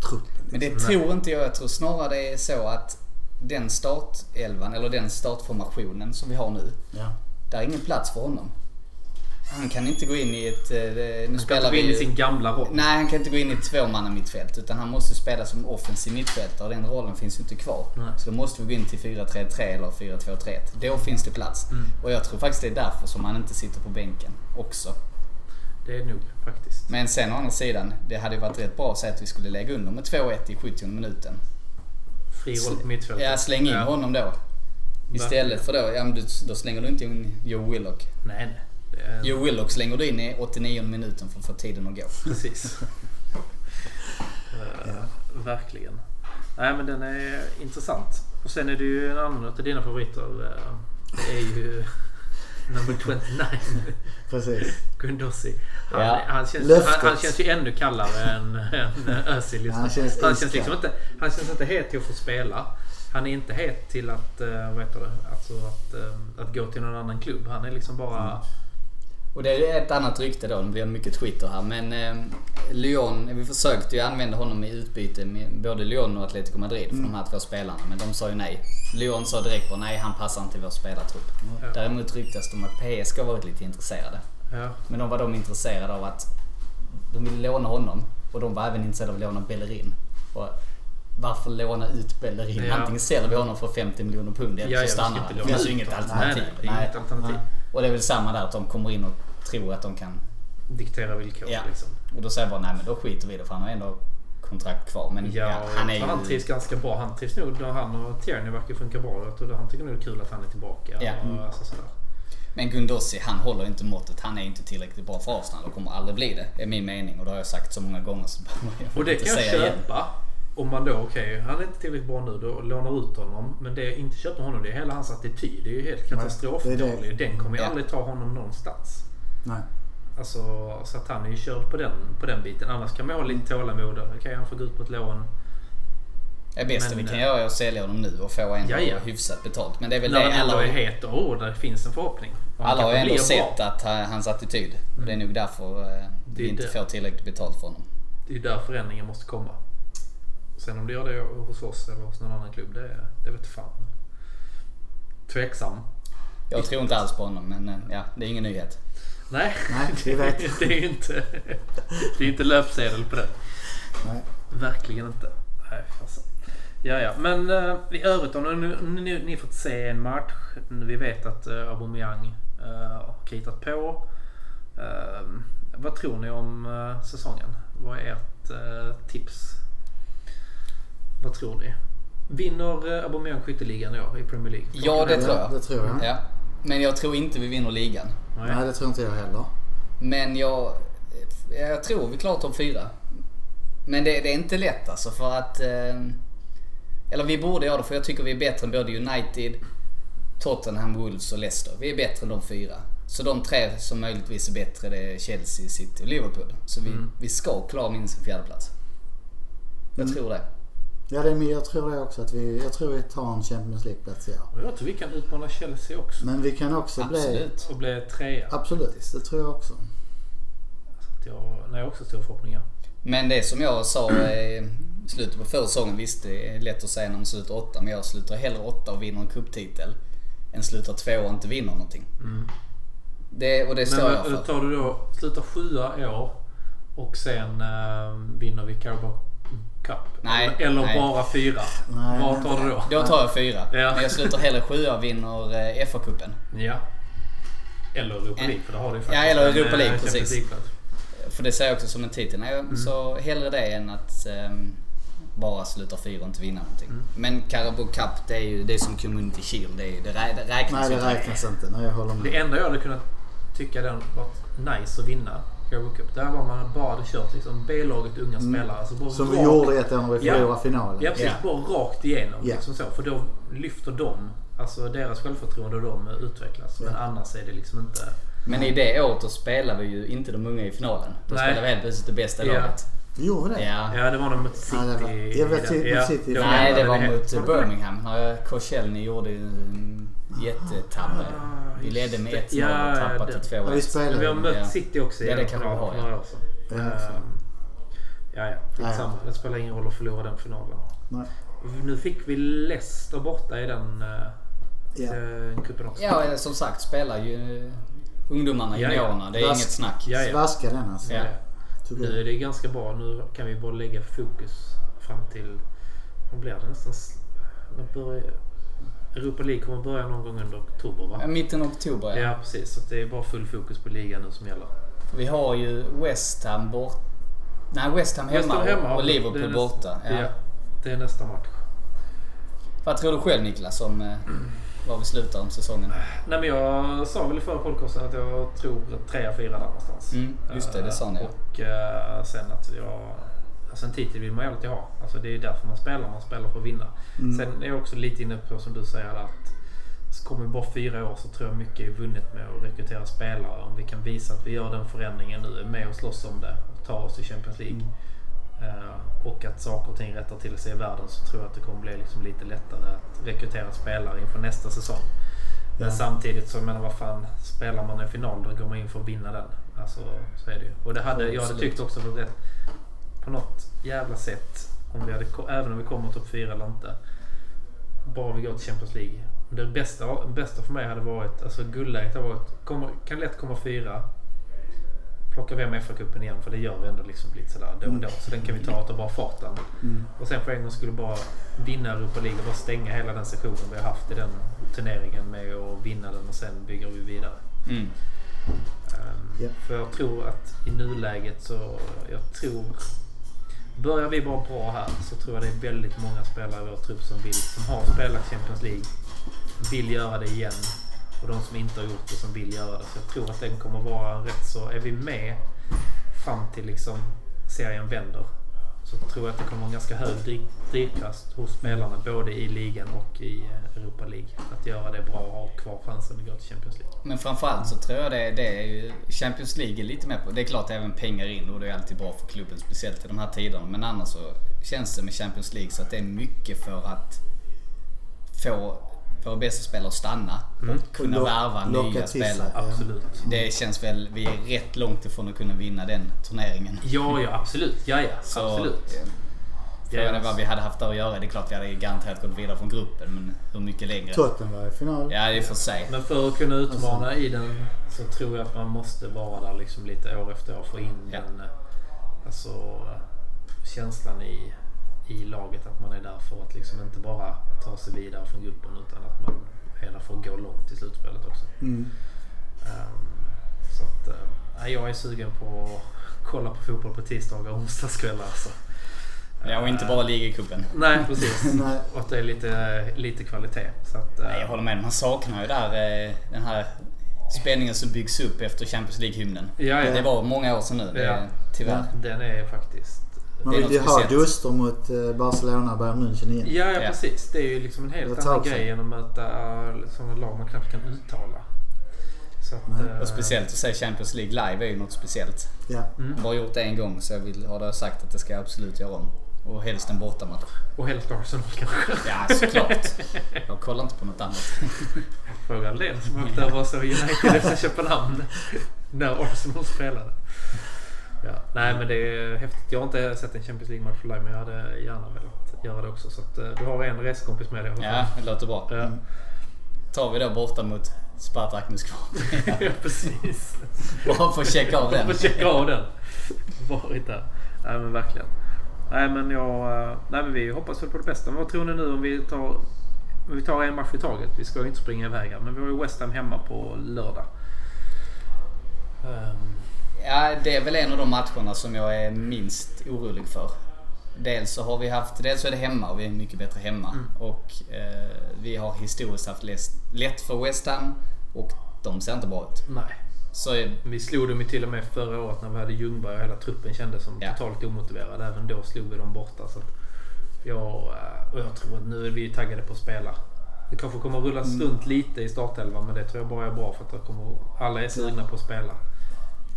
truppen. Men det Nej. tror inte jag. Jag tror snarare det är så att den startelvan, eller den startformationen som vi har nu. Ja. Där är ingen plats för honom. Han kan inte gå in i ett... eh, Nu han kan spelar inte gå in i sin gamla roll. Nej, han kan inte gå in i ett tvåmanna mittfält utan han måste spela som offensiv mittfältare och den rollen finns ju inte kvar. Nej. Så då måste vi gå in till 4-3-3 eller 4-2-3-1. Då finns det plats. Mm. Och jag tror faktiskt det är därför som han inte sitter på bänken också. Det är nog faktiskt. Men sen å andra sidan, det hade ju varit rätt bra att säga att vi skulle lägga under med 2-1 i 70 minuten. Fri roll på mittfältet. Ja, släng in Ja. honom då. Istället för då, ja men då slänger du inte in Joe Willock. Nej, nej. Är, Joe Willock slänger du in i 89 minuten för att få tiden att gå. Precis. Eh, verkligen. Nej men den är intressant. Och sen är det ju en annan av dina favoriter. eh, Det är ju number 29. Precis. Gundossi. Han, Ja. han, känns, han, han känns ju ännu kallare än, än Özil just Han känns han, känns liksom inte, han känns inte het till att få spela. Han är inte het till att, uh, vad heter det, alltså att, eh, att gå till någon annan klubb. Han är liksom bara... Och det är ett annat rykte då, nu blir det mycket Twitter här. Men eh, Lyon, vi försökte ju använda honom i utbyte med både Lyon och Atletico Madrid för de här två spelarna. Men de sa ju nej. Lyon sa direkt bara nej, han passar inte i vår spelartrupp. Ja. Däremot ryktas det om att PSG har varit lite intresserade. Ja, Men de var de intresserade av att de ville låna honom och de var även intresserade av att låna Bellerin. Och varför låna ut Bellerin? Ja. Antingen säljer vi honom för 50 miljoner pund eller så stannar han. Det finns ju inget alternativ. Nej, nej, inget alternativ. Och det är väl samma där att de kommer in och tror att de kan... diktera villkor Ja. liksom. Och då säger jag bara nej men då skiter vi i det för han har ändå kontrakt kvar. Men Ja, ja, han är tror han ju... trivs ganska bra. Han trivs nog. då Han och Tierney verkar funka bra. Tror han tycker nog det är kul att han är tillbaka. Ja. Och, alltså, sådär. Men Gundossi han håller inte måttet. Han är inte tillräckligt bra för Arsenal och kommer aldrig bli det. är min mening och det har jag sagt så många gånger så jag Och det kan jag säga igen. Om man då, okej, han är inte tillräckligt bra nu, då lånar ut honom. Men det jag inte köper honom, det är hela hans attityd. Det är ju helt det är katastrofdålig. Den kommer ju Ja. aldrig ta honom någonstans. Nej. Alltså, så att han är ju körd på den, på den biten. Annars kan man ha lite tålamod. Okej, han får gå ut på ett lån. Det bästa Men, vi kan eh, göra är att sälja honom nu och få ändå Ja, ja. hyfsat betalt. Men det är väl När det alla, är het och oh, där finns en förhoppning. Och alla har ju ändå blir bra. sett att ha- hans attityd. Och det är nog därför eh, Det vi inte det. får tillräckligt betalt för honom. Det är där förändringen måste komma. Sen om det gör det hos oss eller hos någon annan klubb, det, det vet fan. Tveksam. Jag tror inte alls på honom men eh, ja, det är ingen nyhet. Nej, Nej, vi vet. det är ju inte, det är inte löpsedel på det. Nej. Verkligen inte. Nej, fasen. Ja, ja. Men uh, i övrigt då, nu, nu, nu ni fått se en match. Vi vet att uh, Aubameyang uh, har kritat på. Uh, vad tror ni om uh, säsongen? Vad är ert uh, tips? Vad tror ni? Vinner uh, Aubameyang skytteligan i år i Premier League? Ja, det tror jag. det tror jag. Ja. Men jag tror inte vi vinner ligan. Nej. Nej, det tror inte jag heller. Men jag, jag tror vi klarar topp 4. Men det, det är inte lätt alltså för att... Eh, eller vi borde göra det för jag tycker vi är bättre än både United, Tottenham, Wolves och Leicester. Vi är bättre än de fyra. Så de tre som möjligtvis är bättre det är Chelsea, City och Liverpool. Så vi, vi ska klara minst en fjärdeplats. Jag tror det. Ja, det är, men jag tror det också. Att vi, jag tror vi tar en Champions League-plats i år. Jag tror vi kan utmana Chelsea också. Men vi kan också bli... Absolut. Och bli trea. Absolut, det tror jag också. Jag, nej, jag har också stora förhoppningar. Men det som jag sa i slutet på förra säsongen, visst det är lätt att säga när man slutar åtta, men jag slutar hellre åtta och vinner en cuptitel än slutar två och inte vinner någonting. Det, och det står jag Men för. tar du då, slutar sjua i år och sen eh, vinner vi Carabao Cup? Nej, Eller, nej. bara fyra? Nej, Vad tar du då? Då tar jag fyra. Ja. Men jag slutar hellre sjua och vinner eh, FA-cupen. Ja. Eller Europa League, för det har du ju faktiskt. Ja, eller Europa eh, League, precis. För det ser jag också som en titel. Nej, Mm. Så hellre det än att ehm, bara sluta fyra och inte vinna någonting. Mm. Men Carabao Cup det är ju det är som Community Shield. Det, är, det, rä, det räknas Nej, det inte. räknas inte. Nej, jag håller med. Det enda jag hade kunnat tycka den varit nice att vinna Carabao Cup. Där var man bara hade kört liksom B-laget unga spelare. Alltså bara Mm. Som vi gjorde ett år när vi Ja. förlorade finalen. Ja precis, Ja. bara rakt igenom. Ja. Liksom så. För då lyfter de, alltså deras självförtroende och de utvecklas. Men Ja. annars är det liksom inte... Men i det året då spelar vi ju inte de unga i finalen. Då Nej. spelar vi helt plötsligt det bästa Ja. laget. Vi gjorde det? Ja. Ja det var nog mot City. Ja, det var- jag vet den- mot City. då Nej, det var mot Birmingham när Koscielny gjorde jättetabbe. Vi ledde med 1-0 Ja, och tappade till Ja, vi 2-1. spelade. Men vi har mött Ja. City också Ja, det i kan vi final ha, för ja. Ja. Ehm, ja, ja. Skitsamma. Ja, Det spelar ingen roll att förlora den finalen. Nej. Nu fick vi Leicester borta i den uh, Ja. kuppen också. Ja, eh, som sagt spelar ju eh, ungdomarna, Ja, ja. juniorerna. Det är Vask- inget snack. Ja, ja. Vaska den alltså. Ja. Nu är det ganska bra. Nu kan vi bara lägga fokus fram till... Vad blir det nästan? Europa League kommer börja någon gång under oktober va? Ja, Mitten av oktober Ja, ja. precis. Så det är bara full fokus på ligan nu som gäller. Vi har ju West Ham bort... Nej, West Ham hemma, West Ham och- och Liverpool nästa- borta. Ja. Ja, det är nästa match. Vad tror du själv Niklas om eh, var vi slutar om säsongen? Nej men jag sa väl i förra podcasten att jag tror trea, fyra där någonstans. Mm, just det, det sa ni, ja. Och eh, sen att jag... Alltså en titel vill man ju alltid ha. Alltså det är ju därför man spelar. Man spelar för att vinna. Sen är jag också lite inne på som du säger att kommer vi bara fyra år så tror jag mycket är vunnet med att rekrytera spelare. Om vi kan visa att vi gör den förändringen nu, är med och slåss om det och tar oss till Champions League. Eh, och att saker och ting rättar till sig i världen så tror jag att det kommer bli liksom lite lättare att rekrytera spelare inför nästa säsong. Men samtidigt så menar vad fan, spelar man en final då går man in för att vinna den. Alltså så är det ju. Och det hade, jag hade tyckt också varit rätt på något jävla sätt. Om vi hade, även om vi kommer topp fyra eller inte. Bara vi går till Champions League. Det bästa, bästa för mig hade varit, alltså guldläget hade varit, kommer, kan lätt komma fyra. Plockar vi hem FA-cupen igen för det gör vi ändå liksom lite sådär då och då. Så den kan vi ta och ta bara farten. Och sen för en gång skulle bara vinna Europa League och bara stänga hela den sessionen vi har haft i den turneringen med att vinna den och sen bygger vi vidare. Mm. Ehm, Ja. För jag tror att i nuläget så, jag tror Börjar vi bara bra här så tror jag det är väldigt många spelare i vår trupp som, vill, som har spelat Champions League. Vill göra det igen. Och de som inte har gjort det som vill göra det. Så jag tror att den kommer vara rätt så... Är vi med fram till liksom serien vänder. Så tror jag att det kommer vara en ganska hög drivkraft hos spelarna. Både i ligan och i eh, Europa League. Att göra det bra och ha kvar chansen att gå till Champions League. Men framförallt så tror jag det, det är ju Champions League är lite mer på. Det är klart även pengar in och det är alltid bra för klubben speciellt i de här tiderna. Men annars så känns det med Champions League så att det är mycket för att få våra bästa spelare att stanna och kunna Lo- värva nya spelare. Absolut. Det känns väl, vi är rätt långt ifrån att kunna vinna den turneringen. Ja, ja absolut. Ja, ja. Så, absolut. eh, Frågan är vad vi hade haft där att göra. Det är klart vi hade garanterat gått vidare från gruppen men hur mycket längre? Tottenham var i final. Ja, det är för sig. Men för att kunna utmana i den så tror jag att man måste vara där liksom lite år efter år. Få in Ja. den eh, alltså, känslan i, i laget att man är där för att liksom inte bara ta sig vidare från gruppen utan att man är där för att gå långt i slutspelet också. Mm. Ehm, så att, eh, nej, jag är sugen på att kolla på fotboll på tisdagar och onsdagskvällar. Alltså. Ja, och inte bara ligacupen. Nej, precis. Nej. och att det är lite, lite kvalitet. Så att, eh, Nej, jag håller med. Man saknar ju där eh, den här spänningen som byggs upp efter Champions League-hymnen. Ja, ja. Det var många år sedan nu. Det, Ja. Tyvärr. Den är faktiskt Man vill ju ha. Guster mot eh, Barcelona och Bayern München igen. Ja, ja, Ja. precis. Det är ju liksom en helt annan grej än att möta sådana lag man knappt kan uttala. Så att, eh, Och speciellt att se Champions League live är ju något speciellt. Ja. Mm. Jag har gjort det en gång så jag vill, har jag sagt att det ska jag absolut göra om. Och helst en bortamatch. Och helst Arsenal kanske. Ja, såklart. Jag kollar inte på något annat. Fråga Aldén som åkte över och såg United FC Köpenhamn när Arsenal spelade. Ja. Nej men det är häftigt. Jag har inte sett en Champions League-match live men jag hade gärna velat göra det också. Så att, eh, du har en reskompis med dig. Ja, det låter bra. Ja. Tar vi då borta mot Spartak Moskva. ja precis. Bara för att checka av den. Får checka av den. Varit där. Nej men verkligen. Nej men jag... eh, Nej men vi hoppas väl på det bästa. Men vad tror ni nu om vi tar... Om vi tar en match i taget. Vi ska ju inte springa iväg här. Men vi har ju West Ham hemma på lördag. Ehm, Ja, det är väl en av de matcherna som jag är minst orolig för. Dels så har vi haft, dels så är det hemma och vi är mycket bättre hemma. Och eh, vi har historiskt haft lätt för West Ham och de ser inte bra ut. nej. Så Vi slog dem ju till och med förra året när vi hade Ljungberg och hela truppen kändes som Ja. totalt omotiverad. Även då slog vi dem borta. Så jag, eh, och jag tror att nu är vi taggade på att spela. Det kanske kommer att rullas runt lite i startelvan men det tror jag bara är bra för att kommer, alla är sugna på att spela.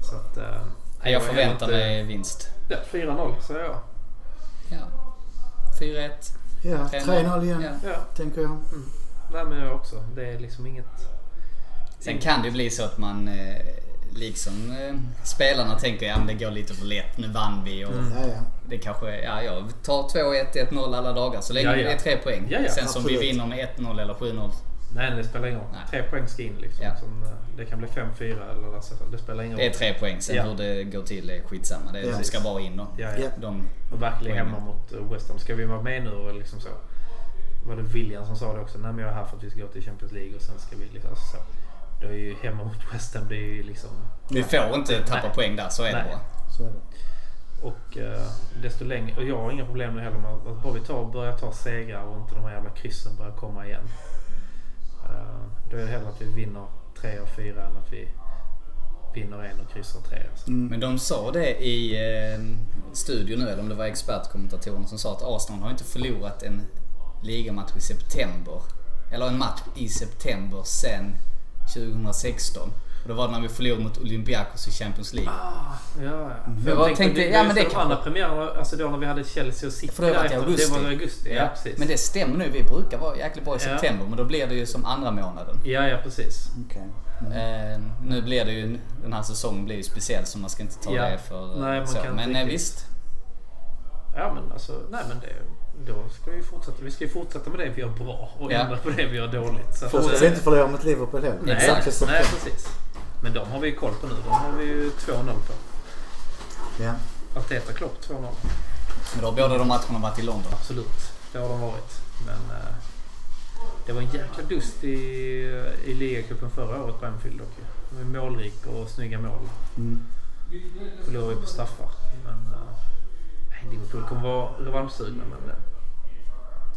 Så att, eh, jag förväntar inte- mig vinst. Ja, 4-0 säger jag. Ja. 4-1. Ja, 3-0. 3-0 igen, Ja. Tänker jag. Nej men jag också. Det är liksom inget... Sen kan det ju bli så att man eh, liksom eh, spelarna tänker ja det går lite för lätt, nu vann vi och Ja, ja. det kanske, ja jag tar 2-1, 1-0 alla dagar så länge Ja, ja. det är tre poäng. Ja, ja, Sen som vi vinner med 1-0 eller 7-0. Nej det spelar ingen roll. Nej. Tre poäng ska in liksom. Ja. Som, eh, det kan bli 5-4 eller alltså, det spelar ingen roll. Det är tre poäng. Sen Ja. hur det går till är skitsamma. Det, Ja. det ska bara in då. Ja, ja. De, Och verkligen Poängen. hemma mot eh, West Ham. Ska vi vara med nu och liksom så. Var det William som sa det också? Nej men jag är här för att vi ska gå till Champions League och sen ska vi liksom alltså, så. Då är ju hemma mot West Ham. Det är ju liksom. vi får inte tappa Nej. poäng där, så är det Nej. bara. Så är det. Och eh, desto längre. Och jag har inga problem med heller med att bara vi tar, börjar ta segrar och inte de här jävla kryssen börjar komma igen. Uh, då är det hellre att vi vinner tre och fyra än att vi vinner en och kryssar tre. Alltså. Men de sa det i eh, studion nu, eller om det var expertkommentatorerna som sa att Arsenal har inte förlorat en ligamatch i september. Eller en match i september sen 2016. Och det var när vi förlorade mot Olympiakos i Champions League. Ah, ja, ja. För Jag bara tänkte, ja, men det de kan- andra premiärerna, alltså då när vi hade Chelsea och City. För det varit i augusti. Det var i augusti, ja, precis. Men det stämmer nu. Vi brukar vara jäkligt bra i Ja. september, men då blir det ju som andra månaden. Ja, ja precis. Okej. Eh, nu blir det ju, den här säsongen blir ju speciell så man ska inte ta Ja. det för Nej, man så. Men eh, riktigt. visst. Ja men alltså, nej men det, då ska vi fortsätta. Vi ska ju fortsätta med det vi gör bra och Ja. ändra på det vi gör dåligt. Så Fortsätt eh, inte förlora mot Liverpool heller. Nej. Exakt. nej precis. Men de har vi ju koll på nu. De har vi ju 2-0 på. Ja. Arteta Klopp 2-0. Men då har båda de matcherna varit i London. Absolut. Det har de varit. Men eh, det var en jäkla dust i, i ligacupen förra året på Anfield dock var målrik och snygga mål. Mm. Förlorade vi på straffar. Men eh, Liverpool kommer vara revanschsugna. Men,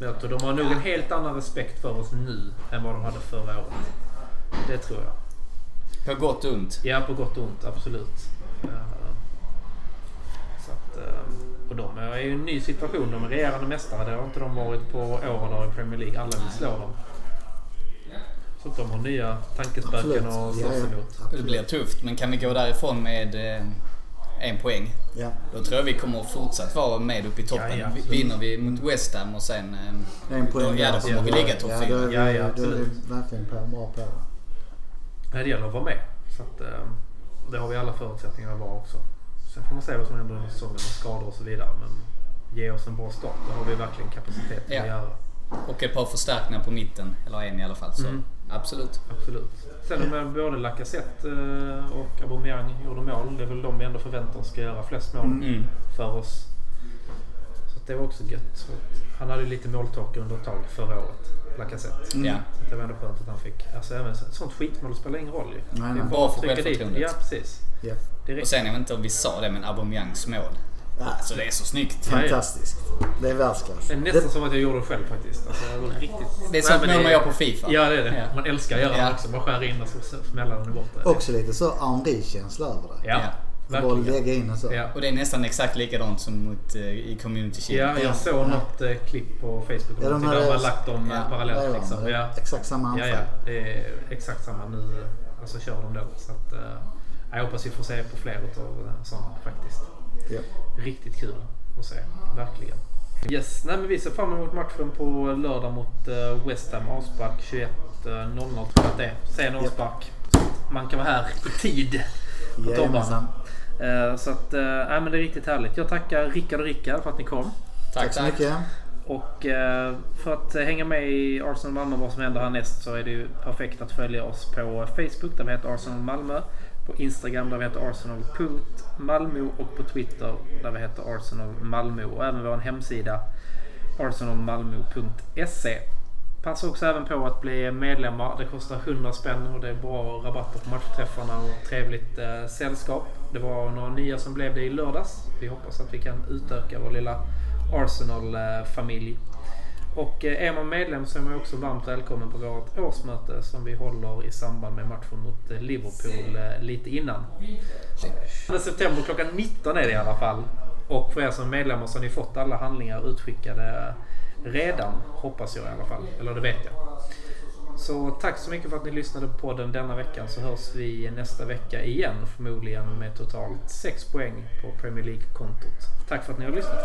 eh, de har nog en helt annan respekt för oss nu än vad de hade förra året. Det tror jag. På gott och ont. Ja, på gott och ont. Absolut. Eh, Så att, eh, och de är i en ny situation. De är regerande mästare. Det har inte de varit på år och dag i Premier League. Alla vill slå dem. Så att de har nya tankespöken Absolut. att Ja, slåss ja. emot. Det blir tufft, men kan vi gå därifrån med eh, en poäng. Ja. Då tror jag vi kommer fortsatt vara med upp i toppen. Ja, ja, absolut. Vinner vi mot West Ham och sen... En poäng då, ja, då kommer vi ligga topp ja, fyra. då är vi, Ja, ja, då är absolut. vi verkligen på, bra på Nej, det gäller att vara med. Så att, eh, det har vi alla förutsättningar att vara också. Sen får man se vad som händer under säsongen med skador och så vidare. Men ge oss en bra start. Det har vi verkligen kapacitet Ja. att göra. Och ett par förstärkningar på mitten. Eller en i alla fall. Så Mm. absolut. Absolut. Sen med både Lacazette eh, och Aubameyang gjorde mål. Det är väl de vi ändå förväntar oss ska göra flest mål Mm. för oss. Så det var också gött. Han hade ju lite måltorka under ett tag förra året. Lacazette. Ja. Så att det var ändå skönt att han fick. Alltså även så- sånt skitmål spelar ingen roll ju. Nej, Det är nej. Att för självförtroendet. Ja precis. Ja. Det Och sen, jag vet inte om vi sa det, men Aubameyangs mål. Ja. Alltså det är så snyggt. Ja, ja. Fantastiskt. Det är världsklass. Det är nästan som att jag gjorde det själv faktiskt. Alltså, det var riktigt... Det är sånt mål man gör på Fifa. Ja det är det. Ja. Man älskar att göra Ja. det också. Man skär in och så smäller den borta. Också lite så Henri-känsla över det. Ja. Ja. Bara verkligen. lägga in och så. Ja. Och det är nästan exakt likadant som mot, eh, i Community Shield. Ja, jag såg något eh, klipp på Facebook Ja, ja, de de där man lagt dem Ja, ja, parallellt. Ja, liksom. ja. Exakt samma Ja, anfall. ja, det är exakt samma nu. Alltså kör de då. Så att, eh, jag hoppas vi får se på fler av sådana faktiskt. Ja. Riktigt kul att se. Verkligen. Yes, nej men vi ser fram emot matchen på lördag mot eh, West Ham. Avspark 21.00 tror jag att det är. Sen avspark. Man kan vara här i tid. Jajamensan. Eh, Så att, eh, nej men det är riktigt härligt. Jag tackar Rickard och Rickard för att ni kom. Tack så mycket. Och eh, för att hänga med i Arsenal Malmö vad som händer härnäst så är det ju perfekt att följa oss på Facebook där vi heter Arsenal Malmö. På Instagram där vi heter arsenal.malmo och på Twitter där vi heter Arsenal Malmö och även vår hemsida arsenalmalmo.se. Passa också även på att bli medlemmar. Det kostar 100 spänn och det är bra rabatter på matchträffarna och trevligt eh, sällskap. Det var några nya som blev det i lördags. Vi hoppas att vi kan utöka vår lilla Arsenal-familj. Och eh, är man medlem så är man också varmt välkommen på vårt årsmöte som vi håller i samband med matchen mot eh, Liverpool eh, lite innan. 20 september klockan 19 är det i alla fall. Och för er som är medlemmar så har ni fått alla handlingar utskickade Redan, hoppas jag i alla fall. Eller det vet jag. Så tack så mycket för att ni lyssnade på podden denna veckan så hörs vi nästa vecka igen förmodligen med totalt 6 poäng på Premier League-kontot. Tack för att ni har lyssnat.